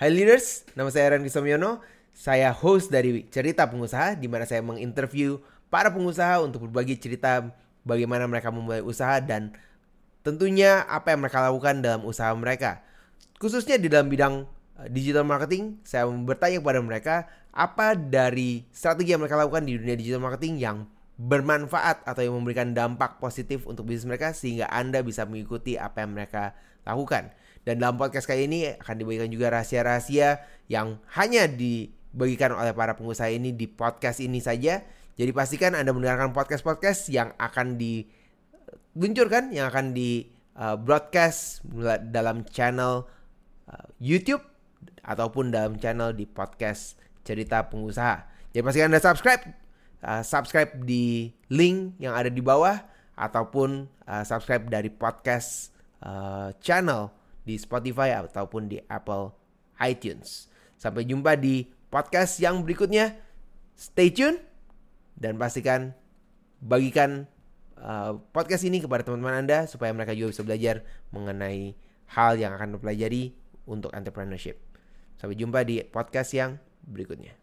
Hai leaders, nama saya Randy Somyono. Saya host dari Cerita Pengusaha di mana saya menginterview para pengusaha untuk berbagi cerita bagaimana mereka memulai usaha dan tentunya apa yang mereka lakukan dalam usaha mereka. Khususnya di dalam bidang eh, digital marketing, saya bertanya kepada mereka apa dari strategi yang mereka lakukan di dunia digital marketing yang bermanfaat atau yang memberikan dampak positif untuk bisnis mereka sehingga Anda bisa mengikuti apa yang mereka lakukan. Dan dalam podcast kali ini akan dibagikan juga rahasia-rahasia yang hanya dibagikan oleh para pengusaha ini di podcast ini saja. Jadi pastikan Anda mendengarkan podcast-podcast yang akan diluncurkan, yang akan di uh, broadcast dalam channel uh, YouTube ataupun dalam channel di podcast cerita pengusaha. Jadi pastikan Anda subscribe, uh, subscribe di link yang ada di bawah ataupun subscribe dari podcast channel di Spotify ataupun di Apple iTunes. Sampai jumpa di podcast yang berikutnya. Stay tune dan pastikan bagikan uh, podcast ini kepada teman-teman Anda supaya mereka juga bisa belajar mengenai hal yang akan dipelajari untuk entrepreneurship. Sampai jumpa di podcast yang berikutnya.